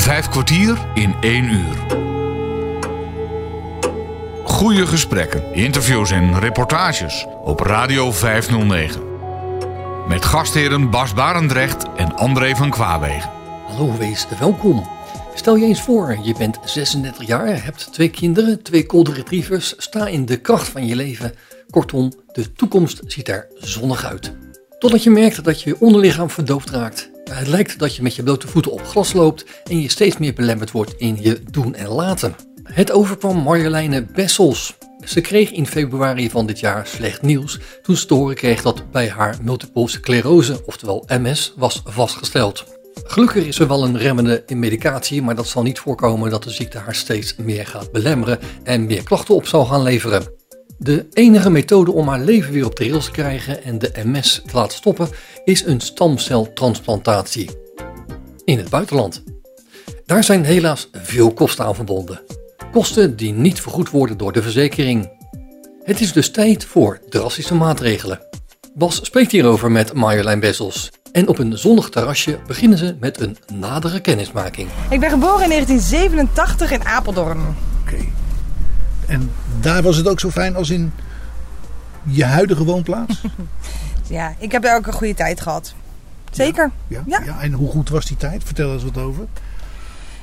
Vijf kwartier in één uur. Goede gesprekken, interviews en reportages op Radio 509. Met gastheren Bas Barendrecht en André van Kwaabegen. Hallo, wees welkom. Stel je eens voor, je bent 36 jaar, hebt twee kinderen, twee golden retrievers, sta in de kracht van je leven. Kortom, de toekomst ziet er zonnig uit. Totdat je merkt dat je onderlichaam verdoofd raakt. Het lijkt dat je met je blote voeten op glas loopt en je steeds meer belemmerd wordt in je doen en laten. Het overkwam Marjoleine Bessels. Ze kreeg in februari van dit jaar slecht nieuws toen ze te horen kreeg dat bij haar multiple sclerose, oftewel MS, was vastgesteld. Gelukkig is er wel een remmende medicatie, maar dat zal niet voorkomen dat de ziekte haar steeds meer gaat belemmeren en meer klachten op zal gaan leveren. De enige methode om haar leven weer op de rails te krijgen en de MS te laten stoppen is een stamceltransplantatie. In het buitenland. Daar zijn helaas veel kosten aan verbonden. Kosten die niet vergoed worden door de verzekering. Het is dus tijd voor drastische maatregelen. Bas spreekt hierover met Marjolein Bessels. En op een zonnig terrasje beginnen ze met een nadere kennismaking. Ik ben geboren in 1987 in Apeldoorn. Oké. En daar was het ook zo fijn als in je huidige woonplaats? Ja, ik heb daar ook een goede tijd gehad. Zeker. Ja? Ja. ja. En hoe goed was die tijd? Vertel eens wat over.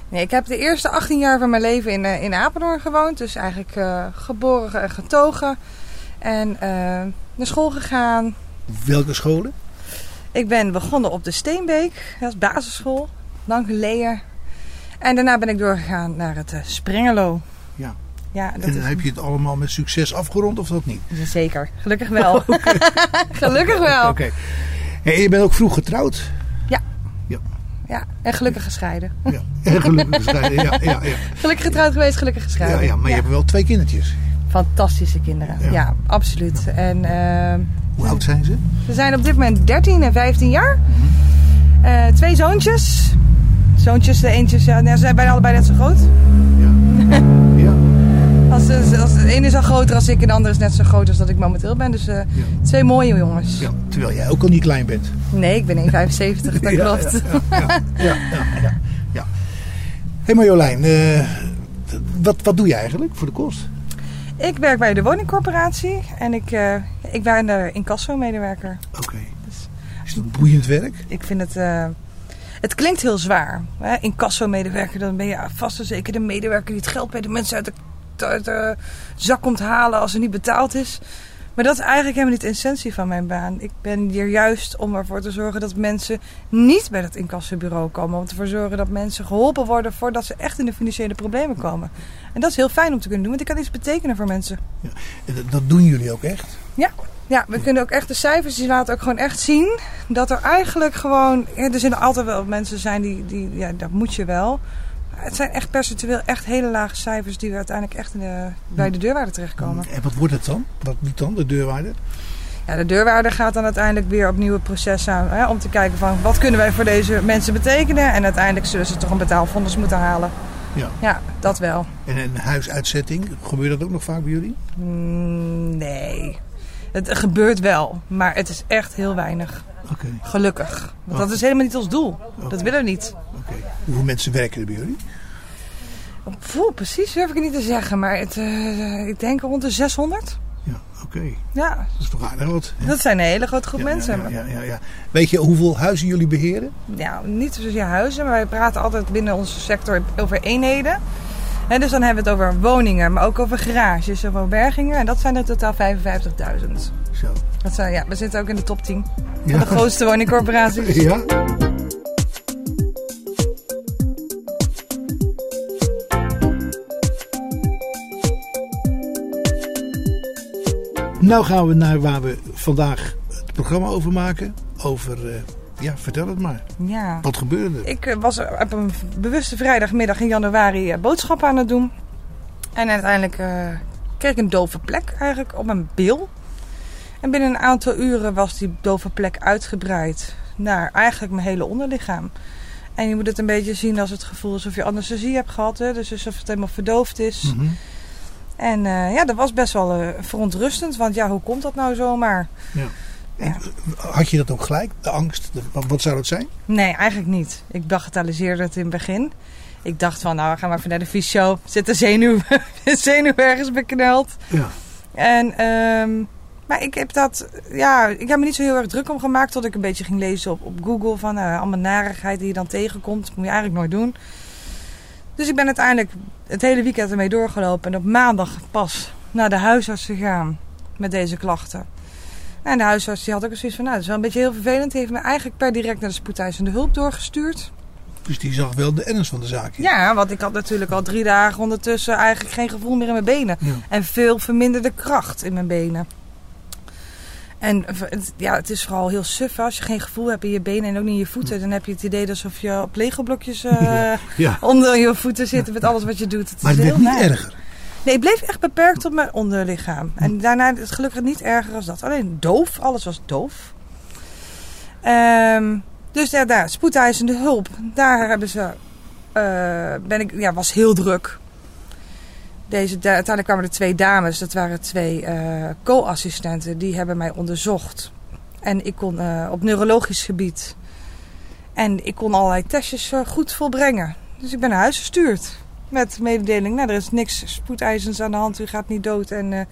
Nee, ik heb de eerste 18 jaar van mijn leven in, eh, in Apeldoorn gewoond. Dus eigenlijk eh, geboren en getogen. En eh, naar school gegaan. Welke scholen? Ik ben begonnen op de Steenbeek. Dat is basisschool. Lang geleden. En daarna ben ik doorgegaan naar het Sprengerlo. Ja. Ja, dat En dan is heb je het allemaal met succes afgerond of dat niet? Zeker. Gelukkig wel. Gelukkig wel. Oké. En je bent ook vroeg getrouwd? Ja. Ja. Ja, en gelukkig gescheiden. Ja. En gelukkig gescheiden. Ja, ja, ja. Gelukkig getrouwd geweest, gelukkig ja, gescheiden. ja, maar je hebt wel twee kindertjes. Fantastische kinderen. Ja. Ja, absoluut. En eh, Hoe oud zijn ze? ze zijn op dit moment 13 en 15 jaar. Eh, twee zoontjes. Zoontjes, de eentjes, ja, nee, ze zijn bijna allebei net zo groot. Ja. Als, de- als de ene is al groter als ik en de andere is net zo groot als dat ik momenteel ben. Dus eh, twee mooie jongens. ja. Terwijl jij ook al niet klein bent. Nee, ik ben 1,75, dat Ja, klopt. Ja, ja, ja. Hé Marjolein, eh, wat, wat doe je eigenlijk voor de kost? Ik werk bij de woningcorporatie en ik, eh ik ben daar incasso-medewerker. Oké. Is dat boeiend werk? Ik vind het. eh, het klinkt heel zwaar. Hè? Incasso-medewerker, dan ben je vast en zeker de medewerker die het geld bij de mensen uit de, uit de zak komt halen als er niet betaald is. Maar dat is eigenlijk helemaal niet de essentie van mijn baan. Ik ben hier juist om ervoor te zorgen dat mensen niet bij dat incassobureau komen. Om ervoor te zorgen dat mensen geholpen worden voordat ze echt in de financiële problemen komen. En dat is heel fijn om te kunnen doen, want ik kan iets betekenen voor mensen. En dat, dat doen jullie ook echt? Ja, ja, we kunnen ook echt de cijfers, die laten ook gewoon echt zien dat er eigenlijk gewoon. Ja, er zullen altijd wel mensen zijn die, die. Ja, dat moet je wel. Het zijn echt percentueel echt hele lage cijfers die we uiteindelijk echt in de, bij de deurwaarder terechtkomen. En wat wordt het dan? Wat doet dan de deurwaarder? Ja, de deurwaarder gaat dan uiteindelijk weer opnieuw het proces aan. Hè, om te kijken van wat kunnen wij voor deze mensen betekenen. En uiteindelijk zullen ze toch een betaalfonds moeten halen. Ja. Ja, dat wel. En een huisuitzetting, gebeurt dat ook nog vaak bij jullie? Mm, nee. Het gebeurt wel, maar het is echt heel weinig. Oké. Gelukkig. Want dat is helemaal niet ons doel. Dat willen we niet. Hoeveel mensen werken er bij jullie? Poeh, precies durf ik niet te zeggen, maar het, eh, ik denk rond de 600. Ja, oké. Ja, Dat is toch aardig wat. hè? dat zijn een hele grote groep Ja, mensen. Ja, ja, ja. Weet je hoeveel huizen jullie beheren? Ja, niet zozeer huizen, maar wij praten altijd binnen onze sector over eenheden. Hè, dus dan hebben we het over woningen, maar ook over garages, over bergingen. En dat zijn er totaal 55.000. Zo. Dat zijn, ja, we zitten ook in de top 10 Ja. van de grootste woningcorporaties. Ja? Nou gaan we naar waar we vandaag het programma over maken. Over, eh, ja, vertel het maar. Ja. Wat gebeurde er? Ik eh, was op een bewuste vrijdagmiddag in januari eh, boodschappen aan het doen. En uiteindelijk eh, kreeg ik een dove plek eigenlijk op mijn bil. En binnen een aantal uren was die dove plek uitgebreid naar eigenlijk mijn hele onderlichaam. En je moet het een beetje zien als het gevoel alsof je anesthesie hebt gehad. Hè? Dus alsof het helemaal verdoofd is. Mhm. En eh, ja, dat was best wel eh, verontrustend. Want ja, hoe komt dat nou zomaar? Ja. Had je dat ook gelijk, de angst? De- wat, zou dat zijn? Nee, eigenlijk niet. Ik bagatelliseerde het in het begin. Ik dacht van, nou, we gaan maar even naar de fysio. Zit een zenuw, zenuw ergens bekneld. Ja. En, ehm, maar ik heb dat, ja, ik heb me niet zo heel erg druk om gemaakt. Tot ik een beetje ging lezen op, op Google van eh, allemaal narigheid die je dan tegenkomt. Dat moet je eigenlijk nooit doen. Dus ik ben uiteindelijk het hele weekend ermee doorgelopen. En op maandag pas naar de huisarts gegaan met deze klachten. En de huisarts die had ook zoiets van, nou, dat is wel een beetje heel vervelend. Die heeft me eigenlijk per direct naar de spoedeisende hulp doorgestuurd. Dus die zag wel de ernst van de zaak. Ja, want ik had natuurlijk al drie dagen ondertussen eigenlijk geen gevoel meer in mijn benen. Ja. En veel verminderde kracht in mijn benen. En ja, het is vooral heel suf. Als je geen gevoel hebt in je benen en ook niet in je voeten, dan heb je het idee alsof je op Lego-blokjes eh, Ja. Ja. onder je voeten zit met alles wat je doet. Het Maar is het werd heel niet naar. erger. Nee, het bleef echt beperkt tot mijn onderlichaam. En daarna is het gelukkig niet erger als dat. Alleen doof, alles was doof. Ehm, dus ja, daar, spoedeisende hulp. Daar hebben ze, eh, ben ik, ja, was heel druk. Deze, uiteindelijk kwamen er twee dames, dat waren twee eh, co-assistenten, die hebben mij onderzocht. En ik kon eh, op neurologisch gebied. En ik kon allerlei testjes eh, goed volbrengen. Dus ik ben naar huis gestuurd. Met mededeling, nou, er is niks spoedeisends aan de hand, u gaat niet dood. En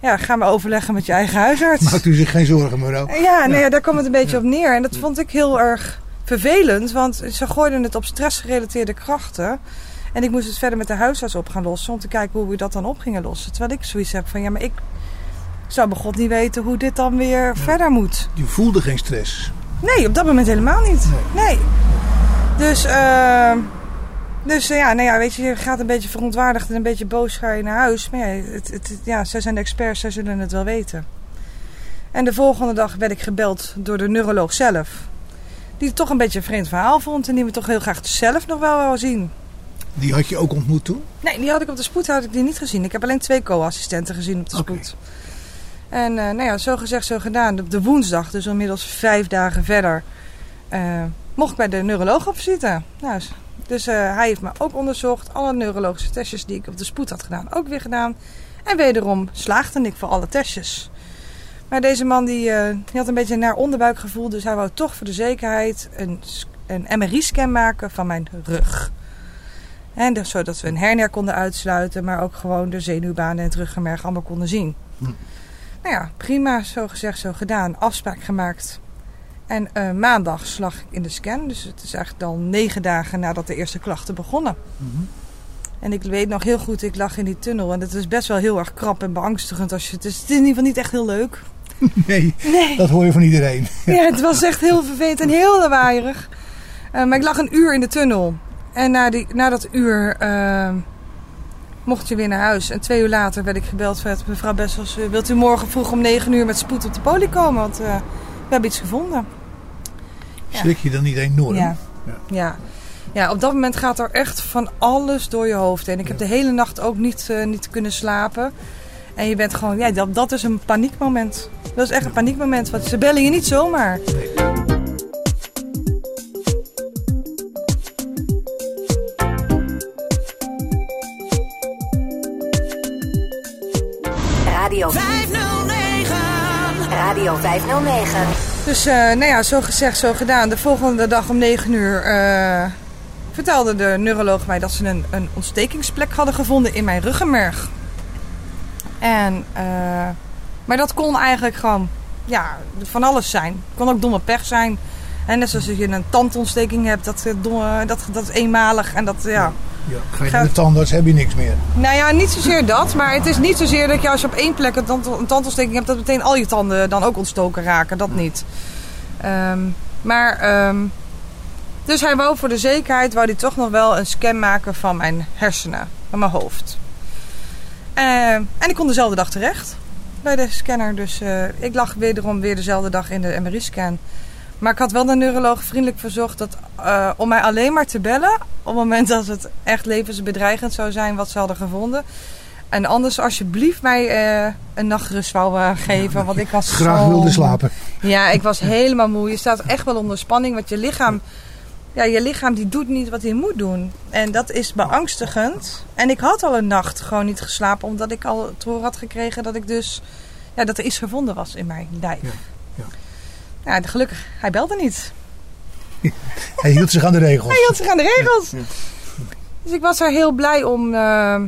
ja, ga maar overleggen met je eigen huisarts. Maakt u zich geen zorgen, mevrouw. Ja, nee, ja, daar kwam het een beetje op neer. En dat vond ik heel erg vervelend, want ze gooiden het op stressgerelateerde krachten. En ik moest het verder met de huisarts op gaan lossen om te kijken hoe we dat dan op gingen lossen. Terwijl ik zoiets heb van, ja, maar ik zou bij God niet weten hoe dit dan weer verder moet. Je voelde geen stress. Nee, op dat moment helemaal niet. Nee. Dus, eh, dus eh, ja, nou ja, weet je, je gaat een beetje verontwaardigd en een beetje boos ga je naar huis. Maar ja, het, het, ja, zij zijn de experts, zij zullen het wel weten. En de volgende dag werd ik gebeld door de neuroloog zelf. Die het toch een beetje een vreemd verhaal vond en die me toch heel graag zelf nog wel wou zien. Die had je ook ontmoet toen? Nee, die had ik op de spoed had ik die niet gezien. Ik heb alleen twee co-assistenten gezien op de spoed. En eh, nou ja, zo gezegd, zo gedaan. Op de woensdag, dus inmiddels vijf dagen verder, eh, mocht ik bij de neuroloog op visite. Nou, dus eh, hij heeft me ook onderzocht. Alle neurologische testjes die ik op de spoed had gedaan, ook weer gedaan. En wederom slaagde ik voor alle testjes. Maar deze man die, die had een beetje een naar onderbuikgevoel. Dus hij wou toch voor de zekerheid een, een MRI-scan maken van mijn rug. En dus, zodat we een hernia konden uitsluiten, maar ook gewoon de zenuwbanen en het ruggenmerg allemaal konden zien. Hm. Nou ja, prima, zo gezegd, zo gedaan. Afspraak gemaakt. En eh, maandag lag ik in de scan. Dus het is eigenlijk al negen dagen nadat de eerste klachten begonnen. En ik weet nog heel goed, ik lag in die tunnel. En het is best wel heel erg krap en beangstigend. Als je, het, is, het is in ieder geval niet echt heel leuk. Nee, Nee. dat hoor je van iedereen. Ja, het was echt heel vervelend en heel lawaaierig. Eh, maar ik lag een uur in de tunnel. En na, die, na dat uur eh, mocht je weer naar huis. En twee uur later werd ik gebeld van mevrouw Bessels... eh, wilt u morgen vroeg om negen uur met spoed op de poli komen? Want eh, we hebben iets gevonden. Ja. Schrik je dan niet enorm? Ja. Ja. Ja. ja, op dat moment gaat er echt van alles door je hoofd heen. Ik heb de hele nacht ook niet, eh, niet kunnen slapen. En je bent gewoon, ja, dat, dat is een paniekmoment. Dat is echt een paniekmoment, want ze bellen je niet zomaar. Radio 509. Radio 509. Dus eh, nou ja, zo gezegd, zo gedaan. De volgende dag om 9 uur eh, vertelde de neuroloog mij dat ze een, een ontstekingsplek hadden gevonden in mijn ruggenmerg. En, eh, maar dat kon eigenlijk gewoon ja, van alles zijn. Het kon ook domme pech zijn. En net zoals je een tandontsteking hebt, dat, domme, dat, dat is eenmalig. En dat, ja. Ja, Ga je naar de tandarts, heb je niks meer. Nou ja, niet zozeer dat. Maar het is niet zozeer dat je als je op één plek een, tand, een tandontsteking hebt... dat meteen al je tanden dan ook ontstoken raken. Dat niet. Ehm, maar... ehm, dus hij wou voor de zekerheid... wou hij toch nog wel een scan maken van mijn hersenen. Van mijn hoofd. Ehm, en ik kon dezelfde dag terecht. Bij de scanner. Dus eh, ik lag wederom weer dezelfde dag in de MRI-scan. Maar ik had wel de neuroloog vriendelijk verzocht dat, eh, om mij alleen maar te bellen. Op het moment dat het echt levensbedreigend zou zijn wat ze hadden gevonden. En anders alsjeblieft mij eh, een nachtrust wou eh, geven. Want ik was Graag zo... wilde slapen. Ja, ik was helemaal moe. Je staat echt wel onder spanning. Want je lichaam, ja, je lichaam die doet niet wat hij moet doen. En dat is beangstigend. En ik had al een nacht gewoon niet geslapen. Omdat ik al te horen had gekregen dat ik dus... Ja, dat er iets gevonden was in mijn lijf. Ja. Ja. Gelukkig, hij belde niet. Hij hield zich aan de regels. Hij hield zich aan de regels. Dus ik was er heel blij om eh,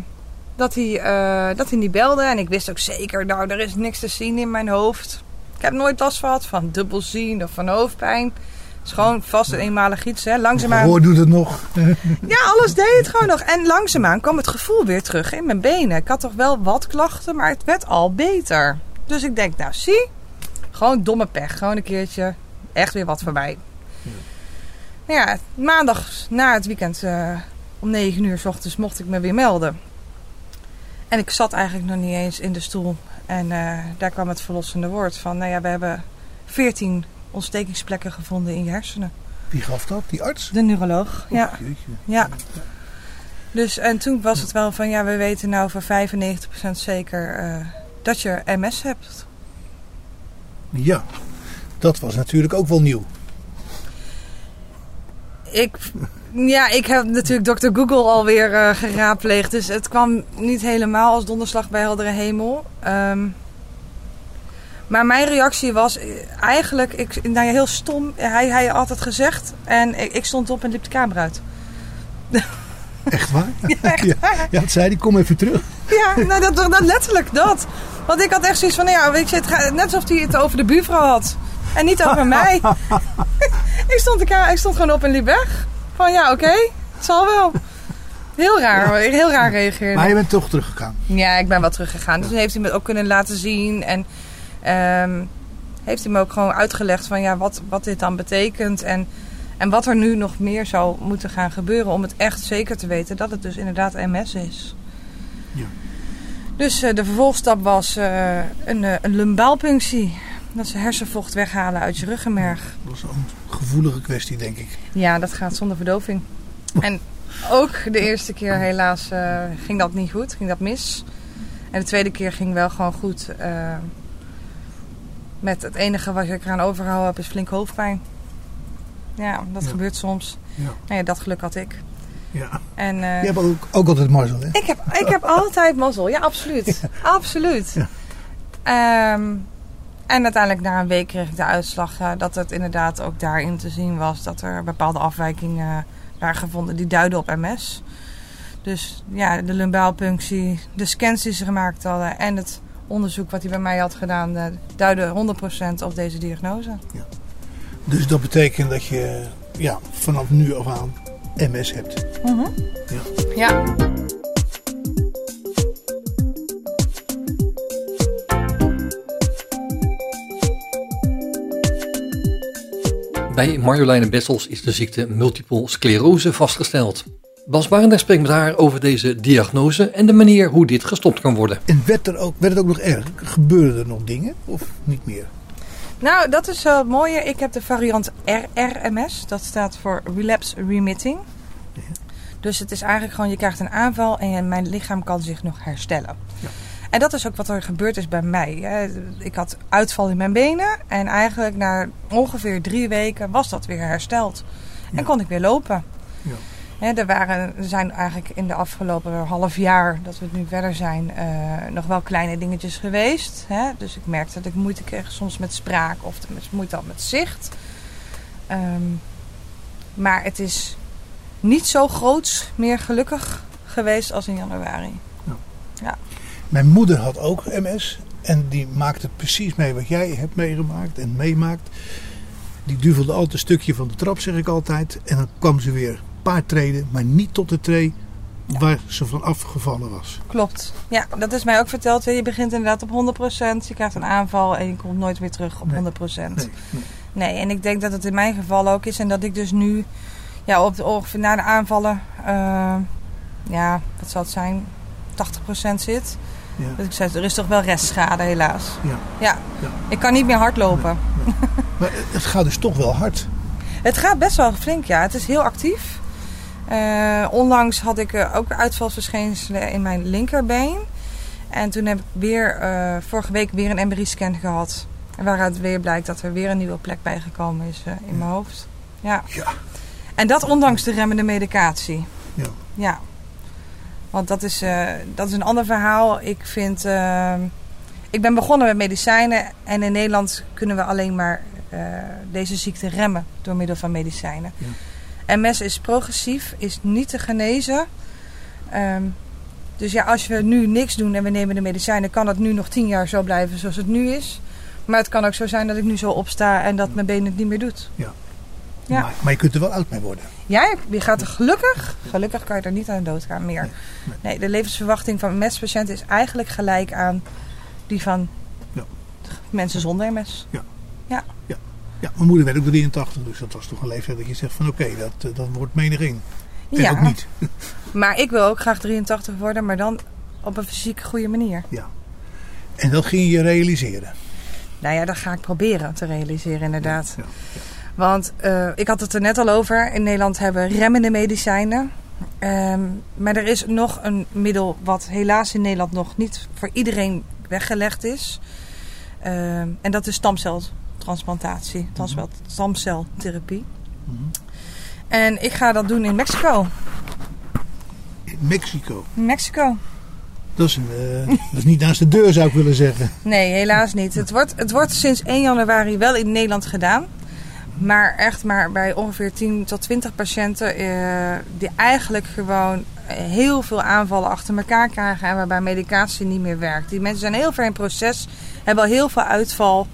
dat, hij, eh, dat hij niet belde. En ik wist ook zeker, nou, er is niks te zien in mijn hoofd. Ik heb nooit last gehad van dubbelzien of van hoofdpijn. Het is gewoon vast een eenmalig iets, hè. Langzaamaan... Gehoor doet het nog. Ja, alles deed het gewoon nog. En langzaamaan kwam het gevoel weer terug in mijn benen. Ik had toch wel wat klachten, maar het werd al beter. Dus ik denk, nou zie, gewoon domme pech. Gewoon een keertje echt weer wat voorbij. Nou ja, maandag na het weekend eh, om 9 uur s ochtends mocht ik me weer melden. En ik zat eigenlijk nog niet eens in de stoel. En eh, daar kwam het verlossende woord van, nou ja, we hebben 14 ontstekingsplekken gevonden in je hersenen. Wie gaf dat? Die arts? De neuroloog, ja. Jeetje. Ja. Dus en toen was het wel van ja, we weten nou voor 95% zeker eh, dat je MS hebt. Ja, dat was natuurlijk ook wel nieuw. Ik, ja, ik heb natuurlijk Dr. Google alweer eh geraadpleegd, dus het kwam niet helemaal als donderslag bij heldere hemel. Ehm, maar mijn reactie was eh, eigenlijk, ik, nou ja, heel stom. Hij, hij had het gezegd en ik, ik stond op en liep de kamer uit. Echt waar? Ja, echt Ja, ja, het zei die, kom even terug. Ja, nou dat, dat letterlijk dat. Want ik had echt zoiets van, ja, weet je, het gaat, net alsof hij het over de buurvrouw had. En niet over mij. ik, stond ka- ik stond gewoon op en liep weg. Van ja, oké, het zal wel. Heel raar, hoor. heel raar reageerde. Maar je bent toch teruggegaan. Ja, ik ben wel teruggegaan. Dus toen heeft hij me ook kunnen laten zien. En ehm, heeft hij me ook gewoon uitgelegd van ja, wat, wat dit dan betekent. En, en wat er nu nog meer zou moeten gaan gebeuren om het echt zeker te weten dat het dus inderdaad MS is. Ja. Dus eh, de vervolgstap was eh, een, eh, een lumbaalpunctie. Dat ze hersenvocht weghalen uit je ruggenmerg. Dat was een gevoelige kwestie, denk ik. Ja, dat gaat zonder verdoving. En ook de eerste keer helaas ging dat niet goed, ging dat mis. En de tweede keer ging wel gewoon goed. met het enige wat ik eraan overgehouden heb is flink hoofdpijn. Ja, dat Ja. gebeurt soms. Ja. Nou ja, dat geluk had ik. Ja. En, eh, Je hebt ook, ook altijd mazzel, hè? ik, heb, ik heb altijd mazzel, ja, absoluut. Absoluut. Ja. Ehm, en uiteindelijk na een week kreeg ik de uitslag eh, dat het inderdaad ook daarin te zien was dat er bepaalde afwijkingen waren gevonden die duiden op MS. Dus ja, de lumbaalpunctie, de scans die ze gemaakt hadden en het onderzoek wat hij bij mij had gedaan, eh, duiden 100% op deze diagnose. Dus dat betekent dat je ja, vanaf nu af aan MS hebt. Ja. Ja. Bij Marjoleine Bessels is de ziekte multiple sclerose vastgesteld. Bas Barendrecht spreekt met haar over deze diagnose en de manier hoe dit gestopt kan worden. En werd, er ook, werd het ook nog erg? Gebeurden er nog dingen of niet meer? Nou, dat is wel het mooie. Ik heb de variant RRMS. Dat staat voor Relapse Remitting. Dus het is eigenlijk gewoon, je krijgt een aanval en mijn lichaam kan zich nog herstellen. Ja. En dat is ook wat er gebeurd is bij mij. Ik had uitval in mijn benen en eigenlijk na ongeveer drie weken was dat weer hersteld. En Ja. kon ik weer lopen. Ja. Hè, er, waren, er zijn eigenlijk in de afgelopen half jaar dat we het nu verder zijn, eh, nog wel kleine dingetjes geweest. Hè? Dus ik merkte dat ik moeite kreeg soms met spraak of moeite had met zicht. Ehm, maar het is niet zo groots meer gelukkig geweest als in januari. Mijn moeder had ook MS. En die maakte precies mee wat jij hebt meegemaakt en meemaakt. Die duvelde altijd een stukje van de trap, zeg ik altijd. En dan kwam ze weer paar treden, maar niet tot de tree waar ze van afgevallen was. Klopt. Ja, dat is mij ook verteld. Je begint inderdaad op 100%. Je krijgt een aanval en je komt nooit weer terug op Nee. 100%. Nee, nee. Nee, en ik denk dat het in mijn geval ook is. En dat ik dus nu, ja, op de, ongeveer na de aanvallen, eh, ja, wat zal het zijn, 80% zit. Ja. Dus ik zei, er is toch wel restschade helaas. Ja. Ja, Ja. ik kan niet meer hardlopen. Maar het gaat dus toch wel hard. Het gaat best wel flink, ja. Het is heel actief. Eh, onlangs had ik eh, ook uitvalsverschijnselen in mijn linkerbeen. En toen heb ik weer, eh, vorige week weer een MRI-scan gehad. Waaruit weer blijkt dat er weer een nieuwe plek bijgekomen is in mijn hoofd. Ja. Ja. En dat ondanks de remmende medicatie. Ja. Ja. Want dat is, dat is een ander verhaal. Ik vind... eh, ik ben begonnen met medicijnen en in Nederland kunnen we alleen maar deze ziekte remmen door middel van medicijnen. MS is progressief, is niet te genezen. Ehm, dus ja, als we nu niks doen en we nemen de medicijnen, kan het nu nog tien jaar zo blijven zoals het nu is. Maar het kan ook zo zijn dat ik nu zo opsta en dat mijn been het niet meer doet. Ja. Ja. Maar, maar je kunt er wel oud mee worden. Ja, je- gaat er gelukkig, gelukkig kan je er niet aan de dood gaan meer. Nee, de levensverwachting van een MS-patiënt is eigenlijk gelijk aan die van Ja. mensen zonder MS. Ja, mijn moeder werd ook 83, dus dat was toch een leeftijd dat je zegt van oké, dat, eh, dat wordt menig in. Ja, ook niet. maar ik wil ook graag 83 worden, maar dan op een fysiek goede manier. Ja. En dat ging je realiseren. Nou ja, dat ga ik proberen te realiseren inderdaad. Ja. Want eh, ik had het er net al over. In Nederland hebben we remmende medicijnen. Ehm, maar er is nog een middel wat helaas in Nederland nog niet voor iedereen weggelegd is. Ehm, en dat is stamceltransplantatie, transcel- stamceltherapie. En ik ga dat doen in Mexico. In Mexico. In Mexico. Dat is, een, eh, dat is niet naast de deur zou ik willen zeggen. Nee, helaas niet. Het wordt, het wordt sinds 1 januari wel in Nederland gedaan. Maar echt maar bij ongeveer 10 tot 20 patiënten eh, die eigenlijk gewoon heel veel aanvallen achter elkaar krijgen en waarbij medicatie niet meer werkt. Die mensen zijn heel ver in proces, hebben al heel veel uitval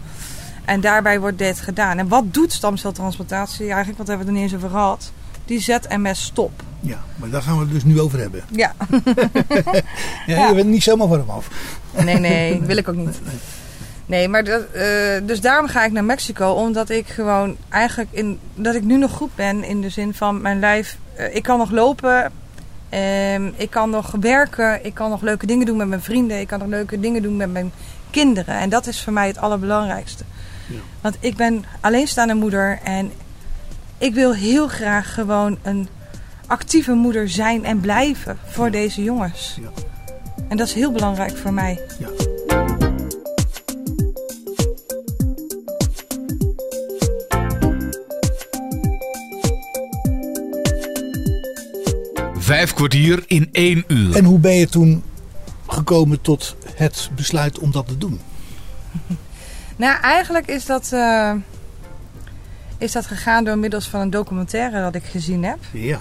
en daarbij wordt dit gedaan. En wat doet stamceltransplantatie eigenlijk? Want daar hebben we er niet eens over gehad. Die zet MS stop. Ja, maar daar gaan we het dus nu over hebben. Ja, Ja, Ja. Je bent niet zomaar van hem af. Nee, nee, wil ik ook niet. Nee, maar dat, eh, dus daarom ga ik naar Mexico. Omdat ik gewoon eigenlijk in, dat ik nu nog goed ben in de zin van mijn lijf. eh, ik kan nog lopen. ehm, ik kan nog werken. Ik kan nog leuke dingen doen met mijn vrienden. Ik kan nog leuke dingen doen met mijn kinderen. En dat is voor mij het allerbelangrijkste. Ja. Want ik ben alleenstaande moeder. En ik wil heel graag gewoon een actieve moeder zijn en blijven voor deze jongens. Ja. En dat is heel belangrijk voor mij. Ja. Vijf kwartier in één uur. En hoe ben je toen gekomen tot het besluit om dat te doen? Nou, eigenlijk is dat, eh, is dat gegaan door middels van een documentaire dat ik gezien heb. Ja.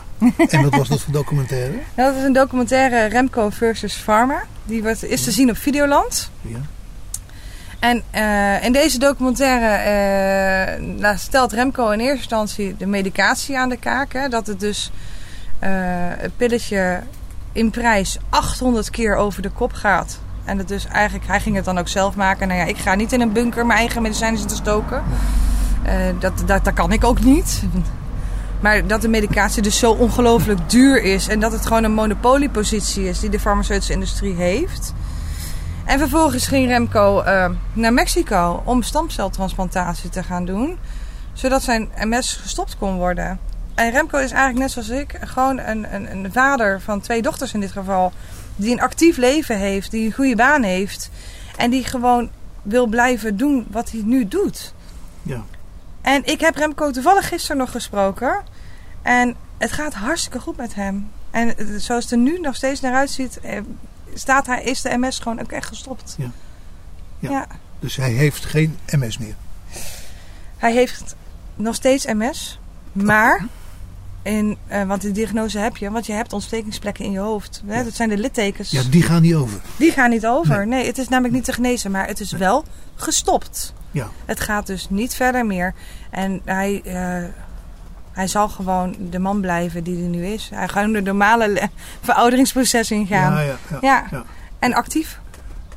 En wat was dat voor documentaire? Nou, dat is een documentaire Remco versus Pharma. Die wordt, is te zien op Videoland. Ja. En eh, in deze documentaire eh, nou, stelt Remco in eerste instantie de medicatie aan de kaak. Hè, dat het dus het pilletje in prijs 800 keer over de kop gaat. En dat dus eigenlijk, hij ging het dan ook zelf maken. Nou ja, ik ga niet in een bunker mijn eigen medicijnen zitten stoken. Eh, dat, dat, dat kan ik ook niet. Maar dat de medicatie dus zo ongelooflijk duur is. En dat het gewoon een monopoliepositie is die de farmaceutische industrie heeft. En vervolgens ging Remco eh, naar Mexico om stamceltransplantatie te gaan doen. Zodat zijn MS gestopt kon worden. En Remco is eigenlijk net zoals ik, gewoon een, een, een vader van twee dochters in dit geval. Die een actief leven heeft, die een goede baan heeft. En die gewoon wil blijven doen wat hij nu doet. Ja. En ik heb Remco toevallig gisteren nog gesproken. En het gaat hartstikke goed met hem. En zoals het er nu nog steeds naar uitziet, eh, staat hij, is de MS gewoon ook echt gestopt. Ja. Ja. ja. Dus hij heeft geen MS meer. Hij heeft nog steeds MS. Maar, in, eh, want die diagnose heb je, want je hebt ontstekingsplekken in je hoofd. Hè? Dat zijn de littekens. Ja, die gaan niet over. Die gaan niet over. Nee. Nee. het is namelijk niet te genezen, maar het is wel gestopt. Ja. Het gaat dus niet verder meer. En hij, eh, hij zal gewoon de man blijven die hij nu is. Hij gaat de normale le- verouderingsproces ingaan. Ja, ja, ja. Ja. ja. En actief.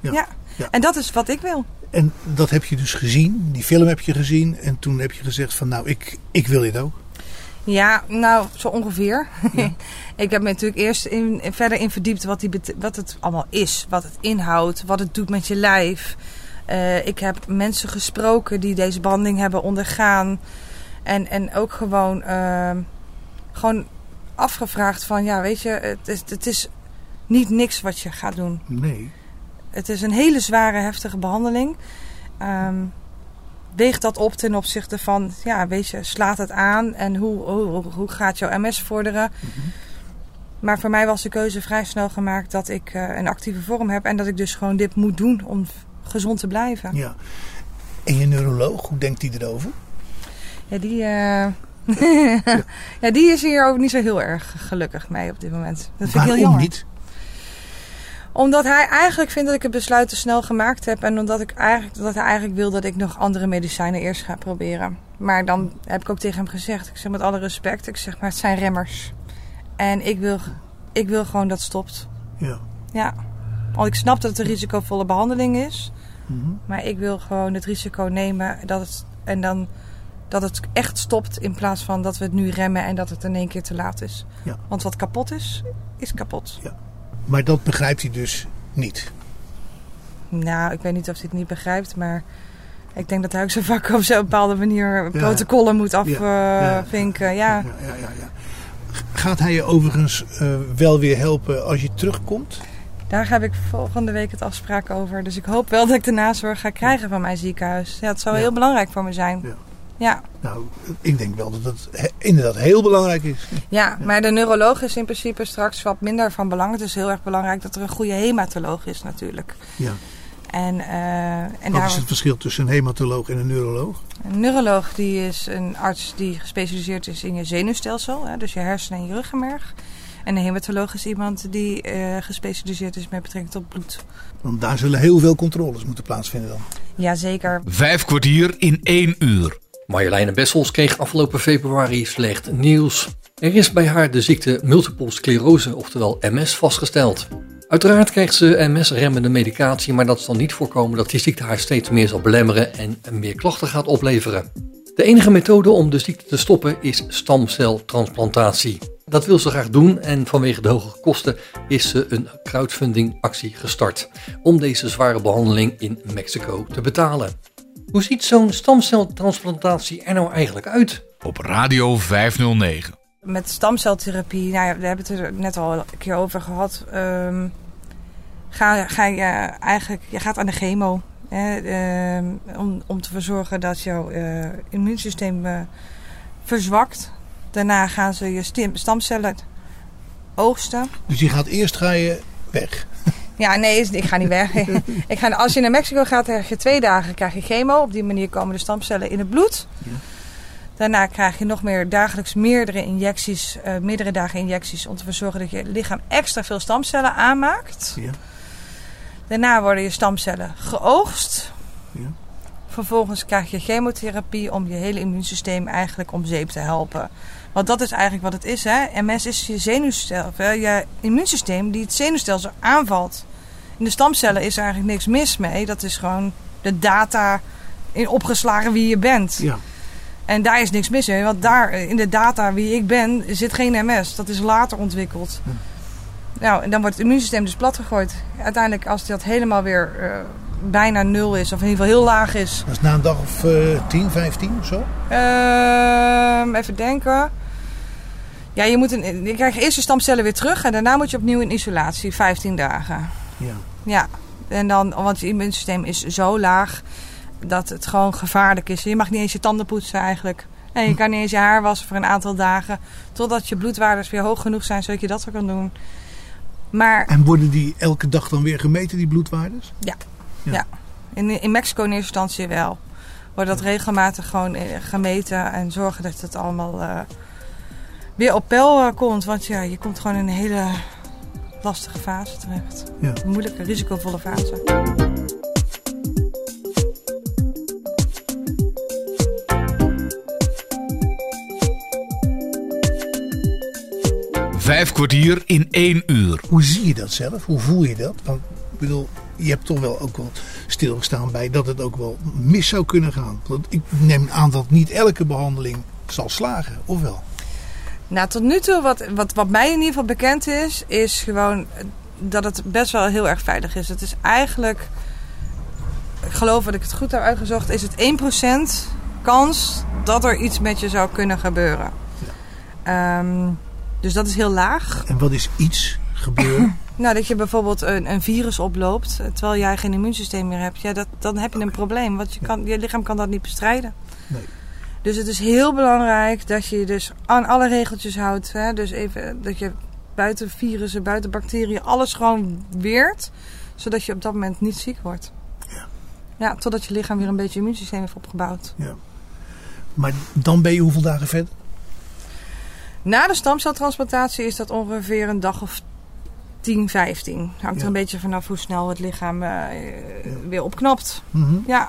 Ja. Ja. Ja. En dat is wat ik wil. En dat heb je dus gezien. Die film heb je gezien. En toen heb je gezegd van nou, ik, ik wil dit ook. Ja, nou, zo ongeveer. ik heb me natuurlijk eerst in, verder in verdiept wat, die, wat het allemaal is. Wat het inhoudt, wat het doet met je lijf. Eh, ik heb mensen gesproken die deze behandeling hebben ondergaan. En, en ook gewoon, eh, gewoon afgevraagd van, ja, weet je, het is, het is niet niks wat je gaat doen. Nee. Het is een hele zware, heftige behandeling. Ehm weeg dat op ten opzichte van, ja, weet je, slaat het aan en hoe, hoe, hoe gaat jouw MS vorderen? Maar voor mij was de keuze vrij snel gemaakt dat ik eh, een actieve vorm heb en dat ik dus gewoon dit moet doen om gezond te blijven. Ja. En je neuroloog, hoe denkt hij erover? Ja, die, eh, ja, die is hier ook niet zo heel erg gelukkig mee op dit moment. Dat vind ik heel jammer. niet? Omdat hij eigenlijk vindt dat ik het besluit te snel gemaakt heb. En omdat ik eigenlijk, dat hij eigenlijk wil dat ik nog andere medicijnen eerst ga proberen. Maar dan heb ik ook tegen hem gezegd. Ik zeg met alle respect. Ik zeg maar het zijn remmers. En ik wil, ik wil gewoon dat het stopt. Ja. Ja. Want ik snap dat het een risicovolle behandeling is. Mhm. Maar ik wil gewoon het risico nemen dat het, en dan, dat het echt stopt. In plaats van dat we het nu remmen en dat het in één keer te laat is. Ja. Want wat kapot is, is kapot. Maar dat begrijpt hij dus niet. Nou, ik weet niet of hij het niet begrijpt, maar ik denk dat hij ook zo vaak op zo'n bepaalde manier protocollen moet afvinken. Ja, Ja, ja, ja, ja. Gaat hij je overigens eh, wel weer helpen als je terugkomt? daar heb ik volgende week het afspraak over. Dus ik hoop wel dat ik de nazorg ga krijgen van mijn ziekenhuis. Ja, het zou heel belangrijk voor me zijn. Ja. Nou, ik denk wel dat het he- inderdaad heel belangrijk is. Ja, maar de neuroloog is in principe straks wat minder van belang. Het is heel erg belangrijk dat er een goede hematoloog is natuurlijk. Ja. En, eh, en Wat daar, is het verschil tussen een hematoloog en een neuroloog? een neuroloog die is een arts die gespecialiseerd is in je zenuwstelsel. Hè, dus je hersenen en je ruggenmerg. En een hematoloog is iemand die eh, gespecialiseerd is met betrekking tot bloed. Want daar zullen heel veel controles moeten plaatsvinden dan. Jazeker. Vijf kwartier in één uur. Marjoleine Bessels kreeg afgelopen februari slecht nieuws. Er is bij haar de ziekte multiple sclerose, oftewel MS, vastgesteld. Uiteraard krijgt ze MS-remmende medicatie, maar dat zal niet voorkomen dat die ziekte haar steeds meer zal belemmeren en meer klachten gaat opleveren. De enige methode om de ziekte te stoppen is stamceltransplantatie. Dat wil ze graag doen en vanwege de hoge kosten is ze een crowdfunding-actie gestart om deze zware behandeling in Mexico te betalen. Hoe ziet zo'n stamceltransplantatie er nou eigenlijk uit? Op Radio 509. Met stamceltherapie, nou ja, we hebben het er net al een keer over gehad. Ehm, ga, ga je eigenlijk, je gaat aan de chemo. Hè, ehm, om, om te verzorgen dat jouw eh, immuunsysteem eh, verzwakt. Daarna gaan ze je stamcellen oogsten. Dus je gaat eerst ga je weg. Ja, nee, ik ga niet weg. ik ga, als je naar Mexico gaat, krijg je twee dagen krijg je chemo. Op die manier komen de stamcellen in het bloed. Ja. Daarna krijg je nog meer dagelijks meerdere injecties, eh, meerdere dagen injecties om te verzorgen dat je lichaam extra veel stamcellen aanmaakt. Ja. Daarna worden je stamcellen geoogst. Ja. Vervolgens krijg je chemotherapie om je hele immuunsysteem eigenlijk om zeep te helpen. Want dat is eigenlijk wat het is. Hè? MS is je zenuwstelsel, eh, je immuunsysteem die het zenuwstelsel aanvalt. In de stamcellen is er eigenlijk niks mis mee. Dat is gewoon de data in opgeslagen wie je bent. Ja. En daar is niks mis mee. Want daar in de data wie ik ben zit geen MS. Dat is later ontwikkeld. Hm. Nou, en dan wordt het immuunsysteem dus platgegooid. Uiteindelijk als dat helemaal weer eh, bijna nul is. Of in ieder geval heel laag is. Dat is na een dag of eh 10, 15 of zo. Ehm, even denken. Ja, je, moet een, je krijgt eerst je stamcellen weer terug. En daarna moet je opnieuw in isolatie. 15 dagen. Ja. Ja, en dan, want je immuunsysteem is zo laag dat het gewoon gevaarlijk is. Je mag niet eens je tanden poetsen eigenlijk. En je kan niet eens je haar wassen voor een aantal dagen. Totdat je bloedwaardes weer hoog genoeg zijn zodat je dat weer kan doen. Maar En worden die elke dag dan weer gemeten, die bloedwaardes? in, in Mexico in eerste instantie wel. Wordt dat regelmatig gewoon eh, gemeten en zorgen dat het allemaal eh, weer op peil eh, komt. Want ja, je komt gewoon in een hele lastige fase terecht. Ja. Een moeilijke, risicovolle fase. Vijf kwartier in één uur. Hoe zie je dat zelf? Hoe voel je dat? Want ik bedoel, je hebt toch wel ook wel stilgestaan bij dat het ook wel mis zou kunnen gaan. Want ik neem aan dat niet elke behandeling zal slagen, of wel? Nou, tot nu toe, wat, wat, wat mij in ieder geval bekend is, is gewoon dat het best wel heel erg veilig is. Het is eigenlijk, ik geloof dat ik het goed heb uitgezocht, is het 1% kans dat er iets met je zou kunnen gebeuren. Ehm, dus dat is heel laag. En wat is iets gebeuren? Nou, dat je bijvoorbeeld een, een virus oploopt, eh, terwijl jij geen immuunsysteem meer hebt, ja, dat, dan heb je een probleem. Want je, kan, je lichaam kan dat niet bestrijden. Nee. Dus het is heel belangrijk dat je je dus aan alle regeltjes houdt. Hè? Dus even dat je buiten virussen, buiten bacteriën, alles gewoon weert. Zodat je op dat moment niet ziek wordt. Ja, totdat je lichaam weer een beetje immuunsysteem heeft opgebouwd. Ja. Maar dan ben je hoeveel dagen verder? Na de stamceltransplantatie is dat ongeveer een dag of 10, 15. Hangt Ja. er een beetje vanaf hoe snel het lichaam eh, weer opknapt. Mhm. Ja.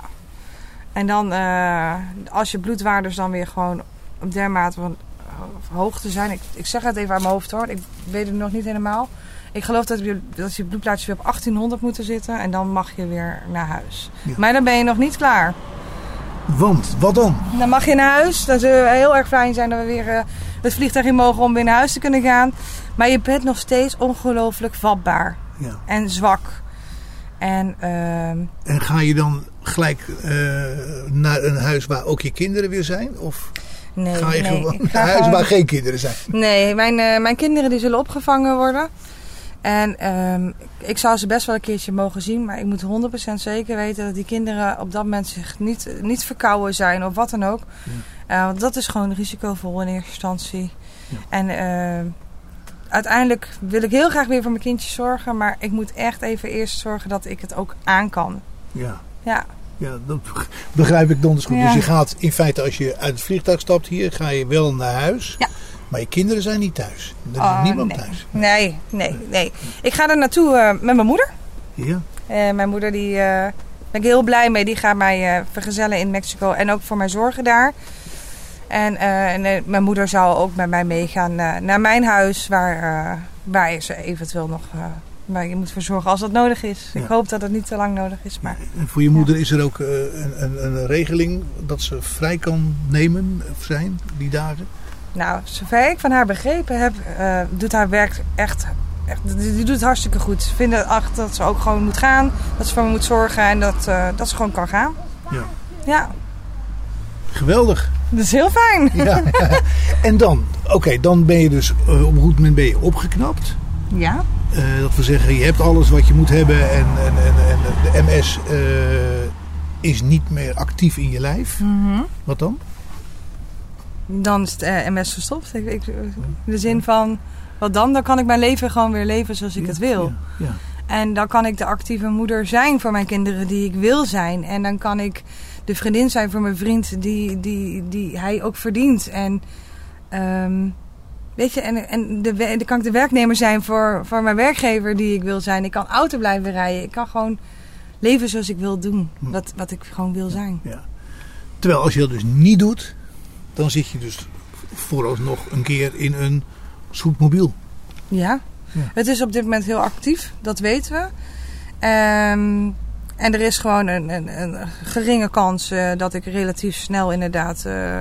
En dan, eh, als je bloedwaardes dan weer gewoon op dermate van eh, hoogte zijn. Ik, ik zeg het even uit mijn hoofd hoor. Ik weet het nog niet helemaal. Ik geloof dat, je, dat je bloedplaatjes weer op 1800 moeten zitten. En dan mag je weer naar huis. Ja. Maar dan ben je nog niet klaar. Want, wat dan? Dan mag je naar huis. Dat zou heel erg fijn zijn dat we weer eh, het vliegtuig in mogen om weer naar huis te kunnen gaan. Maar je bent nog steeds ongelooflijk vatbaar. Ja. En zwak. En ehm, En ga je dan gelijk eh, naar een huis waar ook je kinderen weer zijn? Of nee, ga je nee, gewoon naar een huis gewoon- waar geen kinderen zijn? Nee, mijn, eh, mijn kinderen die zullen opgevangen worden. En ehm, ik zou ze best wel een keertje mogen zien. Maar ik moet 100% zeker weten dat die kinderen op dat moment zich niet, niet verkouden zijn of wat dan ook. Eh, want dat is gewoon risicovol in eerste instantie. Ja. En ehm, uiteindelijk wil ik heel graag weer voor mijn kindjes zorgen. Maar ik moet echt even eerst zorgen dat ik het ook aan kan. Ja. Ja, Ja, dat begrijp ik donders goed. Ja. Dus je gaat in feite als je uit het vliegtuig stapt hier, ga je wel naar huis. Ja. Maar je kinderen zijn niet thuis. Er is Oh, niemand nee. thuis. nee, nee, nee. Ik ga er naartoe eh, met mijn moeder. Ja. Eh, mijn moeder, die eh, ben ik heel blij mee. Die gaat mij vergezellen in Mexico en ook voor mij zorgen daar. En, eh, eh, mijn moeder zou ook met mij meegaan eh, naar mijn huis, waar, eh, waar ze eventueel nog waar je moet voor zorgen als dat nodig is. Ja. Ik hoop dat het niet te lang nodig is. Maar En voor je moeder is er ook een, een, een regeling dat ze vrij kan nemen of zijn die dagen? nou, zover ik van haar begrepen heb, doet haar werk echt. echt die, doet het hartstikke goed. Ze vinden dat ze ook gewoon moet gaan, dat ze voor me moet zorgen en dat, dat ze gewoon kan gaan. Ja. Ja, Geweldig. dat is heel fijn. Ja. en dan, oké, dan ben je dus eh, op een goed moment ben je opgeknapt. Ja. Eh, dat wil zeggen, je hebt alles wat je moet hebben en, en, en, en de MS eh, is niet meer actief in je lijf. Mhm. Wat dan? Dan is het MS ik, in de zin van, wat dan? Dan kan ik mijn leven gewoon weer leven zoals ik het wil. Ja, ja. En dan kan ik de actieve moeder zijn voor mijn kinderen die ik wil zijn. En dan kan ik de vriendin zijn voor mijn vriend die, die, die hij ook verdient. En ehm, weet je, en, en de, dan kan ik de werknemer zijn voor, voor mijn werkgever die ik wil zijn. Ik kan auto blijven rijden. Ik kan gewoon leven zoals ik wil doen. Wat, wat ik gewoon wil zijn. Ja. Terwijl als je dat dus niet doet, dan zit je dus vooralsnog een keer in een scootmobiel. Ja. Ja. het is op dit moment heel actief, dat weten we. Ehm, en er is gewoon een, een, een geringe kans eh, dat ik relatief snel inderdaad eh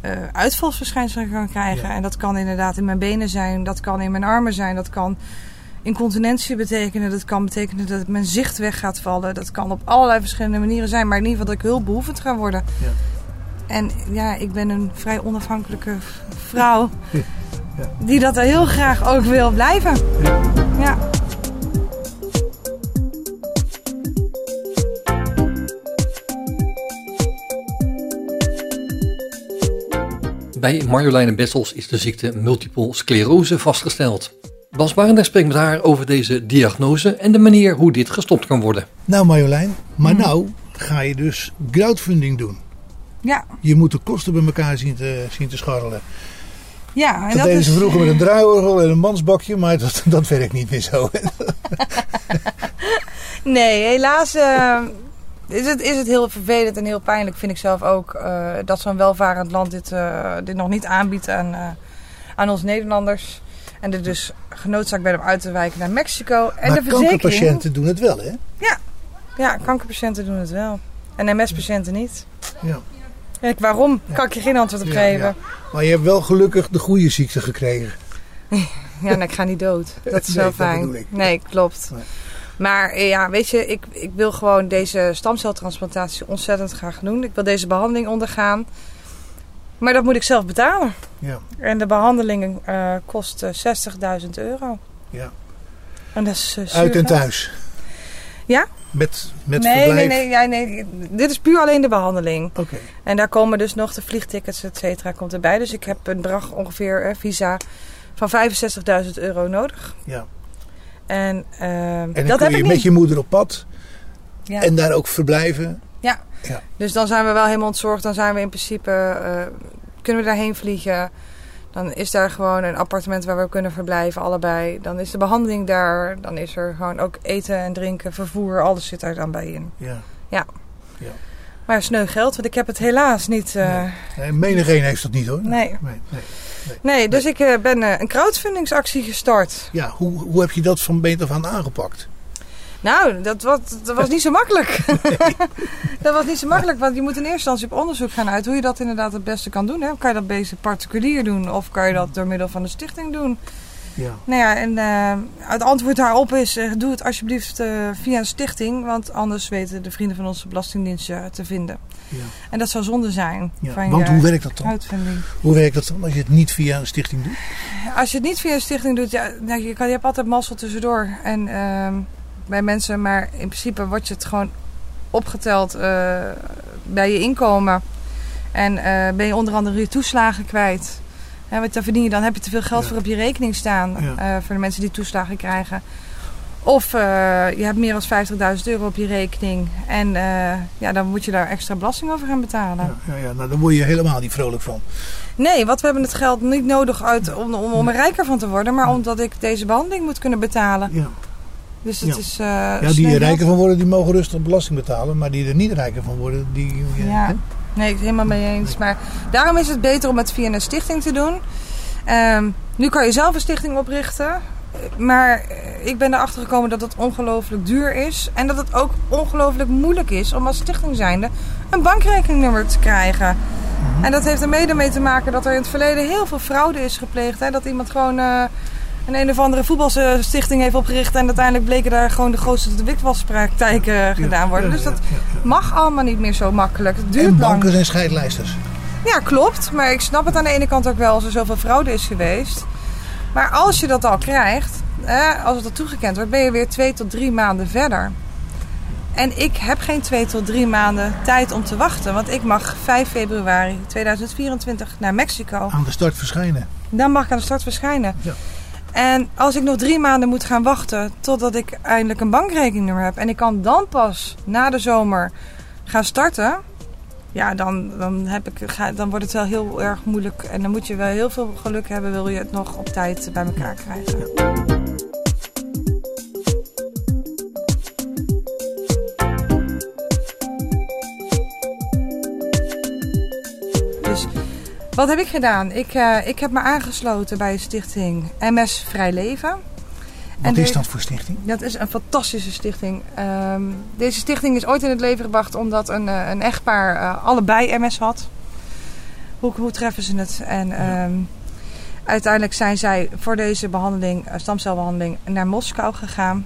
eh, uitvalsverschijnselen kan krijgen. Ja. En dat kan inderdaad in mijn benen zijn, dat kan in mijn armen zijn, dat kan incontinentie betekenen. Dat kan betekenen dat mijn zicht weg gaat vallen. Dat kan op allerlei verschillende manieren zijn, maar in ieder geval dat ik hulpbehoevend ga worden. Ja. En ja, ik ben een vrij onafhankelijke vrouw. Ja. Die dat er heel graag ook wil blijven. Ja. Bij Marjoleine Bessels is de ziekte multiple sclerose vastgesteld. Bas Barendrecht spreekt met haar over deze diagnose en de manier hoe dit gestopt kan worden. Nou Marjolein, maar nou ga je dus crowdfunding doen. Ja, Je moet de kosten bij elkaar zien te, zien te scharrelen. Ja. En Dat, dat deden is, ze vroeger met een draaiorgel en een mansbakje, maar dat, dat werkt niet meer zo. Nee, helaas eh, is, het, is het heel vervelend en heel pijnlijk, vind ik zelf ook, eh, dat zo'n welvarend land dit, eh, dit nog niet aanbiedt aan, aan ons Nederlanders. En er dus genoodzaakt ben om uit te wijken naar Mexico. En maar de verzekering. kankerpatiënten doen het wel, hè? Ja, kankerpatiënten doen het wel. En MS-patiënten niet. Ja. Waarom? Kan ik je geen antwoord op geven. Maar je hebt wel gelukkig de goede ziekte gekregen. Ja, en ik ga niet dood. Dat is Nee, wel fijn. ik. Nee, klopt. Nee. Maar eh, ja, weet je, ik, ik wil gewoon deze stamceltransplantatie ontzettend graag doen. Ik wil deze behandeling ondergaan. Maar dat moet ik zelf betalen. Ja, En de behandeling eh, kost eh, 60.000 euro. ja. En dat is eh, Uit en thuis. Ja? Met, met Nee, nee, verblijf. nee, ja, nee. Dit is puur alleen de behandeling. Oké. En daar komen dus nog de vliegtickets, et cetera, komt erbij. Dus ik heb een bedrag ongeveer eh, visa van 65.000 euro nodig. Ja. En, En dan dat kun heb je ik met niet. je moeder op pad. Ja. En daar ook verblijven. Ja. Ja. Dus dan zijn we wel helemaal ontzorgd. Dan zijn we in principe, eh, kunnen we daarheen vliegen. Dan is daar gewoon een appartement waar we kunnen verblijven, allebei. Dan is de behandeling daar. Dan is er gewoon ook eten en drinken, vervoer, alles zit daar dan bij in. Ja. Maar sneu geld, want ik heb het helaas niet. eh, Nee, heeft dat niet hoor. Nee. nee, nee. Nee, dus ik eh, ben eh, een crowdfundingsactie gestart. Ja, hoe, hoe heb je dat van beter van aangepakt? Nou, dat was, dat was niet zo makkelijk. dat was niet zo makkelijk, want je moet in eerste instantie op onderzoek gaan uit hoe je dat inderdaad het beste kan doen. Hè? Kan je dat beter particulier doen of kan je dat door middel van de stichting doen? Ja. Nou ja, en eh, het antwoord daarop is: eh, doe het alsjeblieft eh, via een stichting, want anders weten de vrienden van onze Belastingdienst je te vinden. Ja. En dat zou zonde zijn Ja. van Want je hoe werkt dat dan? uitvinding. Hoe werkt dat dan als je het niet via een stichting doet? Als je het niet via een stichting doet, ja, nou, je, kan, je hebt altijd mazzel tussendoor. En ehm, bij mensen, maar in principe wordt je het gewoon opgeteld eh, bij je inkomen. En eh, ben je onder andere je toeslagen kwijt. Hè, want dan verdien je dan heb je te veel geld Ja. voor op je rekening staan. Ja. eh, voor de mensen die toeslagen krijgen. Of je hebt meer dan 50.000 euro op je rekening. En ja, dan moet je daar extra belasting over gaan betalen. Ja, ja, ja, nou, daar word je helemaal niet vrolijk van. Nee, want we hebben het geld niet nodig uit om, om, om er rijker van te worden. Maar omdat ik deze behandeling moet kunnen betalen. Ja, Dus het Ja. is. eh ja die er rijker van worden, die mogen rustig belasting betalen. Maar die er niet rijker van worden, die... Ja, hè? nee, ik ben het helemaal mee eens. Maar daarom is het beter om het via een stichting te doen. Ehm, nu kan je zelf een stichting oprichten. Maar eh, ik ben erachter gekomen dat het ongelooflijk duur is. En dat het ook ongelooflijk moeilijk is om als stichting zijnde een bankrekeningnummer te krijgen. En dat heeft er mede mee te maken dat er in het verleden heel veel fraude is gepleegd. Hè? Dat iemand gewoon eh, een een of andere voetbalstichting heeft opgericht. En uiteindelijk bleken daar gewoon de grootste witwaspraktijken gedaan worden. Dus dat mag allemaal niet meer zo makkelijk. Het duurt En lang. banken zijn scheidlijsters. Ja, klopt. Maar ik snap het aan de ene kant ook wel als er zoveel fraude is geweest. Maar als je dat al krijgt, als het al toegekend wordt, ben je weer twee tot drie maanden verder. En ik heb geen twee tot drie maanden tijd om te wachten. Want ik mag 5 februari 2024 naar Mexico. Aan de start verschijnen. Dan mag ik aan de start verschijnen. Ja. En als ik nog drie maanden moet gaan wachten totdat ik eindelijk een bankrekeningnummer heb. En ik kan dan pas na de zomer gaan starten. Ja, dan, dan, heb ik, dan wordt het wel heel erg moeilijk. En dan moet je wel heel veel geluk hebben, wil je het nog op tijd bij elkaar krijgen. Wat heb ik gedaan? Ik, eh, ik heb me aangesloten bij de stichting MS Vrij Leven. Wat is dat voor stichting? Dat is een fantastische stichting. Ehm, deze stichting is ooit in het leven gebracht omdat een, eh, een echtpaar eh, allebei MS had. Hoe, hoe treffen ze het? En ehm, uiteindelijk zijn zij voor deze behandeling, eh, stamcelbehandeling, naar Moskou gegaan.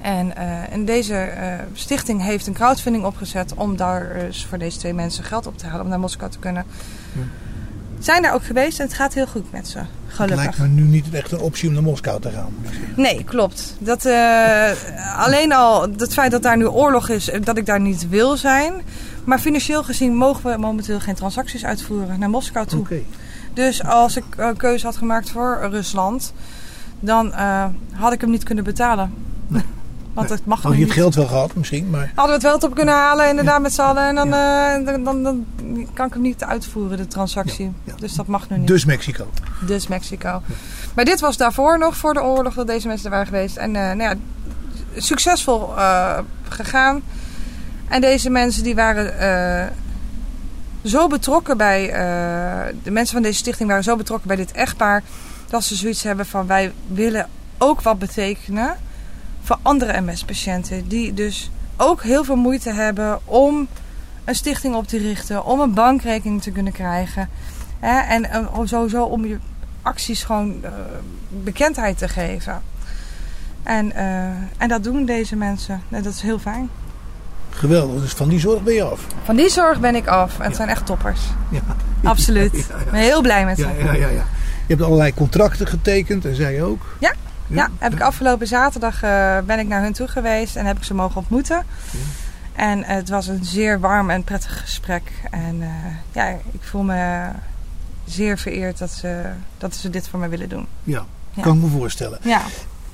En, eh, en deze eh, stichting heeft een crowdfunding opgezet om daar dus voor deze twee mensen geld op te halen om naar Moskou te kunnen. Ja. Zijn daar ook geweest en het gaat heel goed met ze. Het Gelukkig. lijkt me nu niet echt een optie om naar Moskou te gaan. Nee, klopt. Dat, eh, alleen al het feit dat daar nu oorlog is, dat ik daar niet wil zijn. Maar financieel gezien mogen we momenteel geen transacties uitvoeren naar Moskou toe. Dus als ik een keuze had gemaakt voor Rusland, dan had ik hem niet kunnen betalen. Want het mag Had je het geld wel gehad misschien, maar... Hadden we het wel op kunnen halen, inderdaad, met z'n allen. En dan, eh, dan, dan, dan kan ik hem niet uitvoeren, de transactie. Ja. Dus dat mag nu niet. Dus Mexico. Dus Mexico. Maar dit was daarvoor nog, voor de oorlog, dat deze mensen er waren geweest. En eh, nou ja, succesvol eh, gegaan. En deze mensen die waren eh, zo betrokken bij... eh, de mensen van deze stichting waren zo betrokken bij dit echtpaar... dat ze zoiets hebben van wij willen ook wat betekenen... voor andere MS-patiënten. Die dus ook heel veel moeite hebben om een stichting op te richten... om een bankrekening te kunnen krijgen... Hè? En eh, om sowieso om je acties gewoon eh, bekendheid te geven. En, eh, en dat doen deze mensen. En dat is heel fijn. Geweldig, dus van die zorg ben je af. Van die zorg ben ik af. En het zijn echt toppers. Ja. Absoluut. Ja, Ik ben heel blij met ze. Ja, ja, ja, ja. Je hebt allerlei contracten getekend en zij ook. Ja, Ja, heb ik afgelopen zaterdag eh, ben ik naar hun toe geweest en heb ik ze mogen ontmoeten. En het was een zeer warm en prettig gesprek. En eh, ja, ik voel me zeer vereerd dat ze, dat ze dit voor mij willen doen. Ja, kan ik me voorstellen. Ja,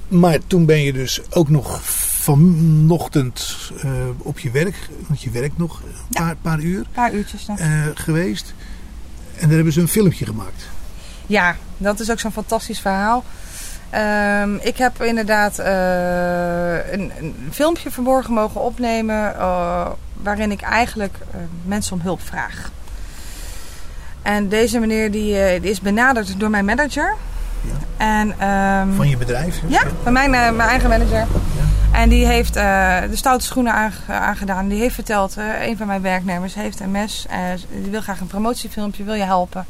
Maar toen ben je dus ook nog vanochtend eh, op je werk, want je werkt nog een paar, paar uur Een paar uurtjes nog. geweest. En daar hebben ze een filmpje gemaakt. Ja, dat is ook zo'n fantastisch verhaal. Ehm, ik heb inderdaad eh, een, een filmpje verborgen mogen opnemen. eh, waarin ik eigenlijk eh, mensen om hulp vraag. En deze meneer die, die is benaderd door mijn manager. Ja. En, ehm, Van je bedrijf. hè? ja, van mijn, mijn eigen manager. En die heeft de stoute schoenen aange- aangedaan. Die heeft verteld, een van mijn werknemers heeft MS. eh, die wil graag een promotiefilmpje, wil je helpen?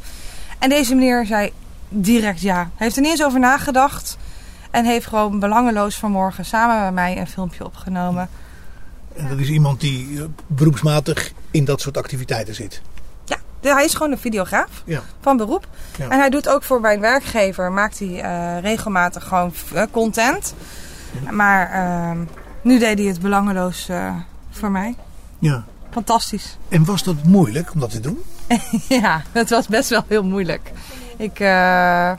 En deze meneer zei direct ja. Hij heeft er niet eens over nagedacht. En heeft gewoon belangeloos vanmorgen samen met mij een filmpje opgenomen. En dat is iemand die eh, beroepsmatig in dat soort activiteiten zit. Ja, hij is gewoon een videograaf Ja. van beroep. Ja. En hij doet ook voor mijn werkgever, maakt hij eh, regelmatig gewoon eh, content. Maar ehm, nu deed hij het belangeloos voor mij. ja. Fantastisch. En was dat moeilijk om dat te doen? ja, het was best wel heel moeilijk. Ik, eh,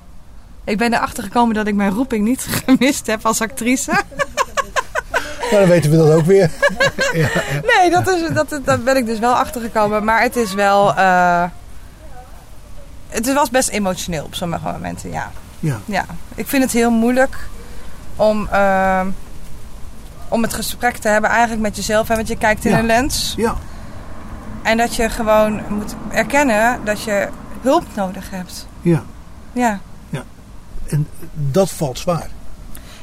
ik ben erachter gekomen dat ik mijn roeping niet gemist heb als actrice. Nou, dan weten we dat ook weer. ja, ja. Nee, dat is, dat, daar ben ik dus wel achter gekomen. Maar het is wel. eh, het was best emotioneel op sommige momenten, ja. ja. ja. Ik vind het heel moeilijk om, eh, om het gesprek te hebben eigenlijk met jezelf. Hè, want je kijkt in Ja. een lens. ja. En dat je gewoon moet erkennen dat je hulp nodig hebt. Ja. Ja. En dat valt zwaar.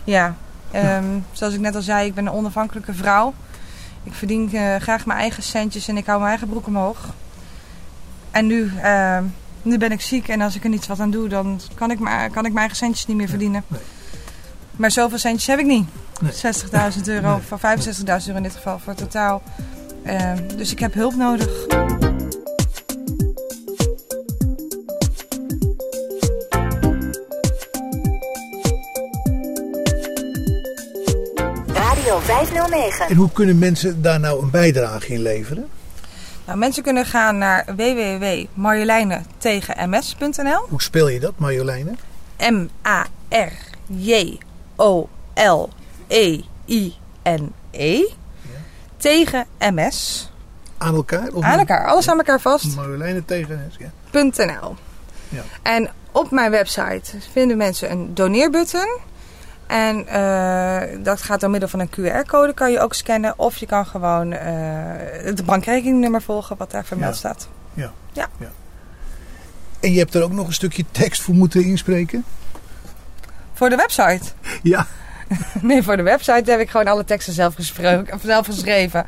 Ja, ehm, zoals ik net al zei, ik ben een onafhankelijke vrouw. Ik verdien eh, graag mijn eigen centjes en ik hou mijn eigen broek omhoog. En nu, ehm, nu ben ik ziek en als ik er niets wat aan doe, dan kan ik, mijn- kan ik mijn eigen centjes niet meer verdienen. nee. Maar zoveel centjes heb ik niet. Nee. 60.000 euro, Nee. of 65.000 euro in dit geval voor totaal. Ehm, dus ik heb hulp nodig. Radio 509. En hoe kunnen mensen daar nou een bijdrage in leveren? Nou, mensen kunnen gaan naar www.marjoleinetegenms.nl Hoe speel je dat, Marjoleine? M-A-R-J-O-L-E-I-N-E. Tegen MS. Aan elkaar? Of Aan elkaar, alles aan elkaar vast. Marjoleine tegen ja. .nl. Ja. En op mijn website vinden mensen een doneerbutton. En eh, dat gaat door middel van een QR-code kan je ook scannen. Of je kan gewoon eh, het bankrekeningnummer volgen wat daar vermeld Ja. staat. En je hebt er ook nog een stukje tekst voor moeten inspreken? Voor de website. Ja. Nee, voor de website heb ik gewoon alle teksten zelf, gesproken, zelf geschreven.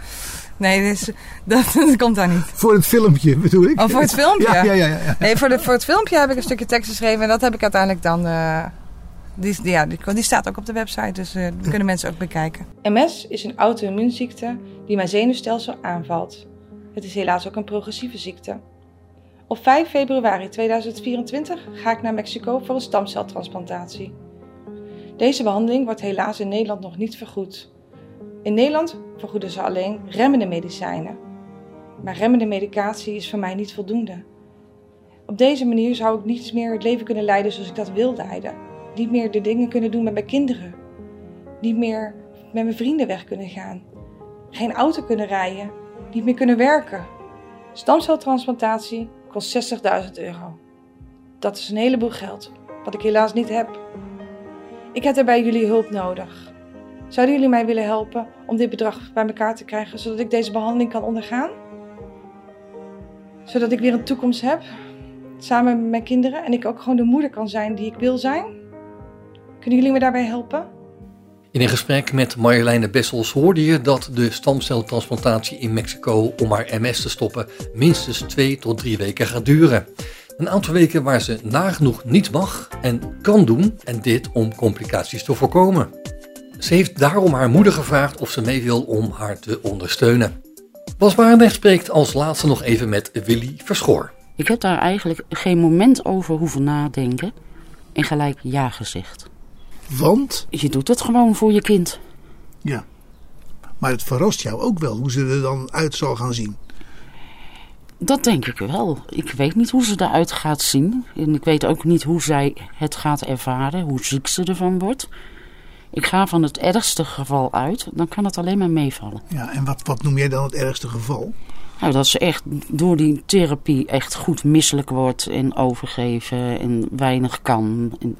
Nee, dus, dat, dat komt daar niet. Voor het filmpje bedoel ik? Oh, voor het filmpje? Ja, ja, ja. ja, ja. Nee, voor, de, voor het filmpje heb ik een stukje tekst geschreven. En dat heb ik uiteindelijk dan... eh, die, ja, die, staat ook op de website, dus die kunnen mensen ook bekijken. MS is een auto-immuunziekte die mijn zenuwstelsel aanvalt. Het is helaas ook een progressieve ziekte. Op 5 februari 2024 ga ik naar Mexico voor een stamceltransplantatie. Deze behandeling wordt helaas in Nederland nog niet vergoed. In Nederland vergoeden ze alleen remmende medicijnen. Maar remmende medicatie is voor mij niet voldoende. Op deze manier zou ik niet meer het leven kunnen leiden zoals ik dat wil leiden. Niet meer de dingen kunnen doen met mijn kinderen. Niet meer met mijn vrienden weg kunnen gaan. Geen auto kunnen rijden. Niet meer kunnen werken. Stamceltransplantatie kost 60.000 euro. Dat is een heleboel geld, wat ik helaas niet heb. Ik heb daarbij jullie hulp nodig. Zouden jullie mij willen helpen om dit bedrag bij elkaar te krijgen, zodat ik deze behandeling kan ondergaan? Zodat ik weer een toekomst heb, samen met mijn kinderen, en ik ook gewoon de moeder kan zijn die ik wil zijn? Kunnen jullie me daarbij helpen? In een gesprek met Marjoleine Bessels hoorde je dat de stamceltransplantatie in Mexico om haar MS te stoppen minstens twee tot drie weken gaat duren. Een aantal weken waar ze nagenoeg niet mag en kan doen en dit om complicaties te voorkomen. Ze heeft daarom haar moeder gevraagd of ze mee wil om haar te ondersteunen. Bas Barendrecht spreekt als laatste nog even met Willy Verschoor. Ik heb daar eigenlijk geen moment over hoeven nadenken en gelijk ja gezegd. Want, Je doet het gewoon voor je kind. ja. Maar het verrast jou ook wel hoe ze er dan uit zal gaan zien. Dat denk ik wel. Ik weet niet hoe ze eruit gaat zien. En ik weet ook niet hoe zij het gaat ervaren, hoe ziek ze ervan wordt. Ik ga van het ergste geval uit, dan kan het alleen maar meevallen. Ja, en wat, wat noem jij dan het ergste geval? Nou, dat ze echt door die therapie echt goed misselijk wordt en overgeven en weinig kan. En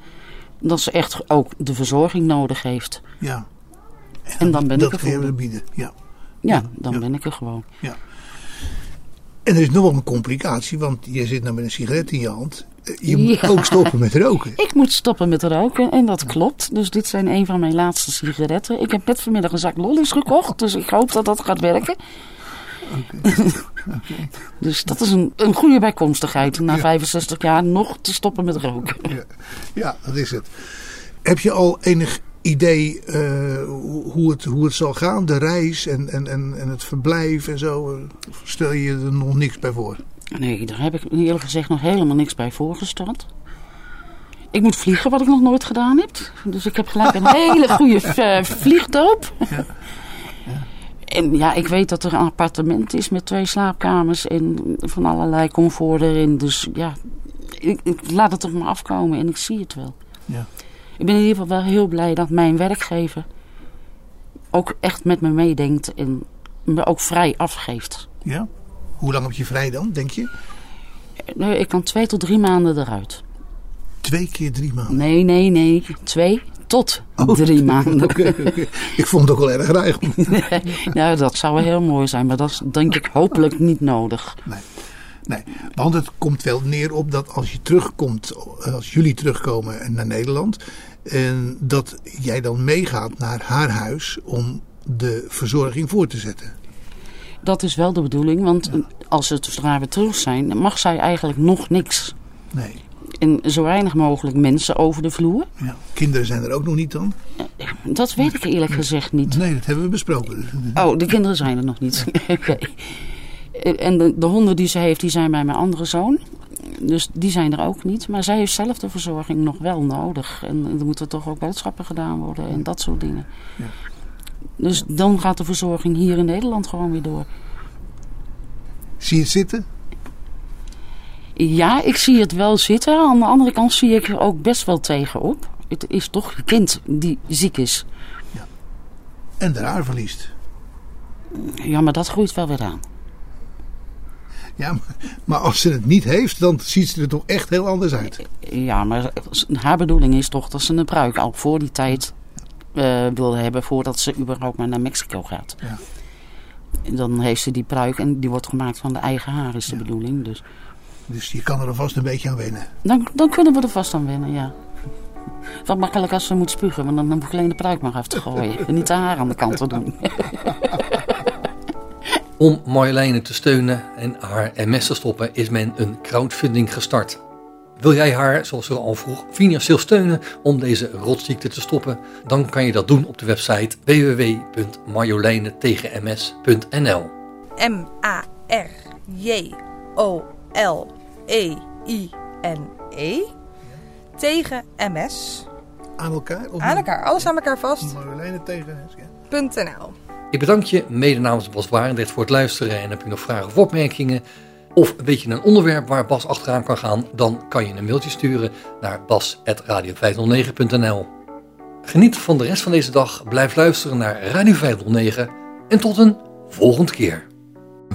dat ze echt ook de verzorging nodig heeft. Ja. En dan ben dat ik er voor. bieden. Ja. Ja, dan Ja. ben ik er gewoon. En er is nog wel een complicatie, want je zit nou met een sigaret in je hand. Je moet Ja. ook stoppen met roken. Ik moet stoppen met roken en dat klopt. Dus dit zijn een van mijn laatste sigaretten. Ik heb net vanmiddag een zak lollies gekocht, dus ik hoop dat dat gaat werken. Dus dat is een, een goede bijkomstigheid. Na Ja. 65 jaar nog te stoppen met roken. Ja, ja, dat is het. Heb je al enig idee eh, hoe, het, hoe het zal gaan? De reis en, en, en, en het verblijf en zo? Of Stel je er nog niks bij voor? Nee, daar heb ik eerlijk gezegd nog helemaal niks bij voorgesteld. Ik moet vliegen, wat ik nog nooit gedaan heb. Dus ik heb gelijk een hele goede eh, vliegdoop. En ja, ik weet dat er een appartement is met twee slaapkamers en van allerlei comfort erin. Dus ja, ik, ik laat het op me afkomen en ik zie het wel. Ja. Ik ben in ieder geval wel heel blij dat mijn werkgever ook echt met me meedenkt en me ook vrij afgeeft. Ja? Hoe lang heb je vrij dan, denk je? Nee, ik kan twee tot drie maanden eruit. Twee keer drie maanden. Nee, nee, nee. Twee tot drie maanden. Oké, oké. Ik vond het ook wel erg eigenlijk. Ja, dat zou wel heel mooi zijn, maar dat is denk ik hopelijk niet nodig. Nee, want het komt wel neer op dat als je terugkomt, als jullie terugkomen naar Nederland, en dat jij dan meegaat naar haar huis om de verzorging voor te zetten. Dat is wel de bedoeling, want als het zodra we terug zijn, mag zij eigenlijk nog niks. Nee. En zo weinig mogelijk mensen over de vloer. Ja. Kinderen zijn er ook nog niet dan? Dat weet ik eerlijk gezegd niet. Nee, dat hebben we besproken. Oh, de kinderen zijn er nog niet. Oké. En de, de honden die ze heeft, die zijn bij mijn andere zoon. Dus die zijn er ook niet. Maar zij heeft zelf de verzorging nog wel nodig. En er moeten toch ook boodschappen gedaan worden en dat soort dingen. Ja. Dus dan gaat de verzorging hier in Nederland gewoon weer door. Zie je het zitten? Ja, ik zie het wel zitten. Aan de andere kant zie ik er ook best wel tegenop. Het is toch je kind die ziek is. En de haar verliest. Ja, maar dat groeit wel weer aan. Ja, maar, maar als ze het niet heeft, dan ziet ze er toch echt heel anders uit. Ja, maar haar bedoeling is toch dat ze een pruik al voor die tijd eh wil hebben voordat ze überhaupt maar naar Mexico gaat. Ja. En Dan heeft ze die pruik en die wordt gemaakt van de eigen haar is de bedoeling. Dus Dus je kan er alvast een beetje aan wennen. dan, dan kunnen we er vast aan wennen, ja. Wat makkelijk als ze moet spugen, want dan, hoef ik alleen de pruik maar af te gooien. En niet de haar aan de kant te doen. Om Marjoleine te steunen en haar MS te stoppen is men een crowdfunding gestart. Wil jij haar, zoals we al vroeg, financieel steunen om deze rotziekte te stoppen? Dan kan je dat doen op de website www.marjoleinetegenms.nl M-A-R-J-O-L-E-I-N-E. Tegen MS. Aan elkaar? Of Aan elkaar, alles aan elkaar vast. Marjoleine tegen. .nl. Ik bedank je, mede namens Bas Barendrecht, voor het luisteren. En heb je nog vragen of opmerkingen? Of weet je een onderwerp waar Bas achteraan kan gaan? Dan kan je een mailtje sturen naar bas.radio509.nl Geniet van de rest van deze dag. Blijf luisteren naar Radio 509. En tot een volgende keer.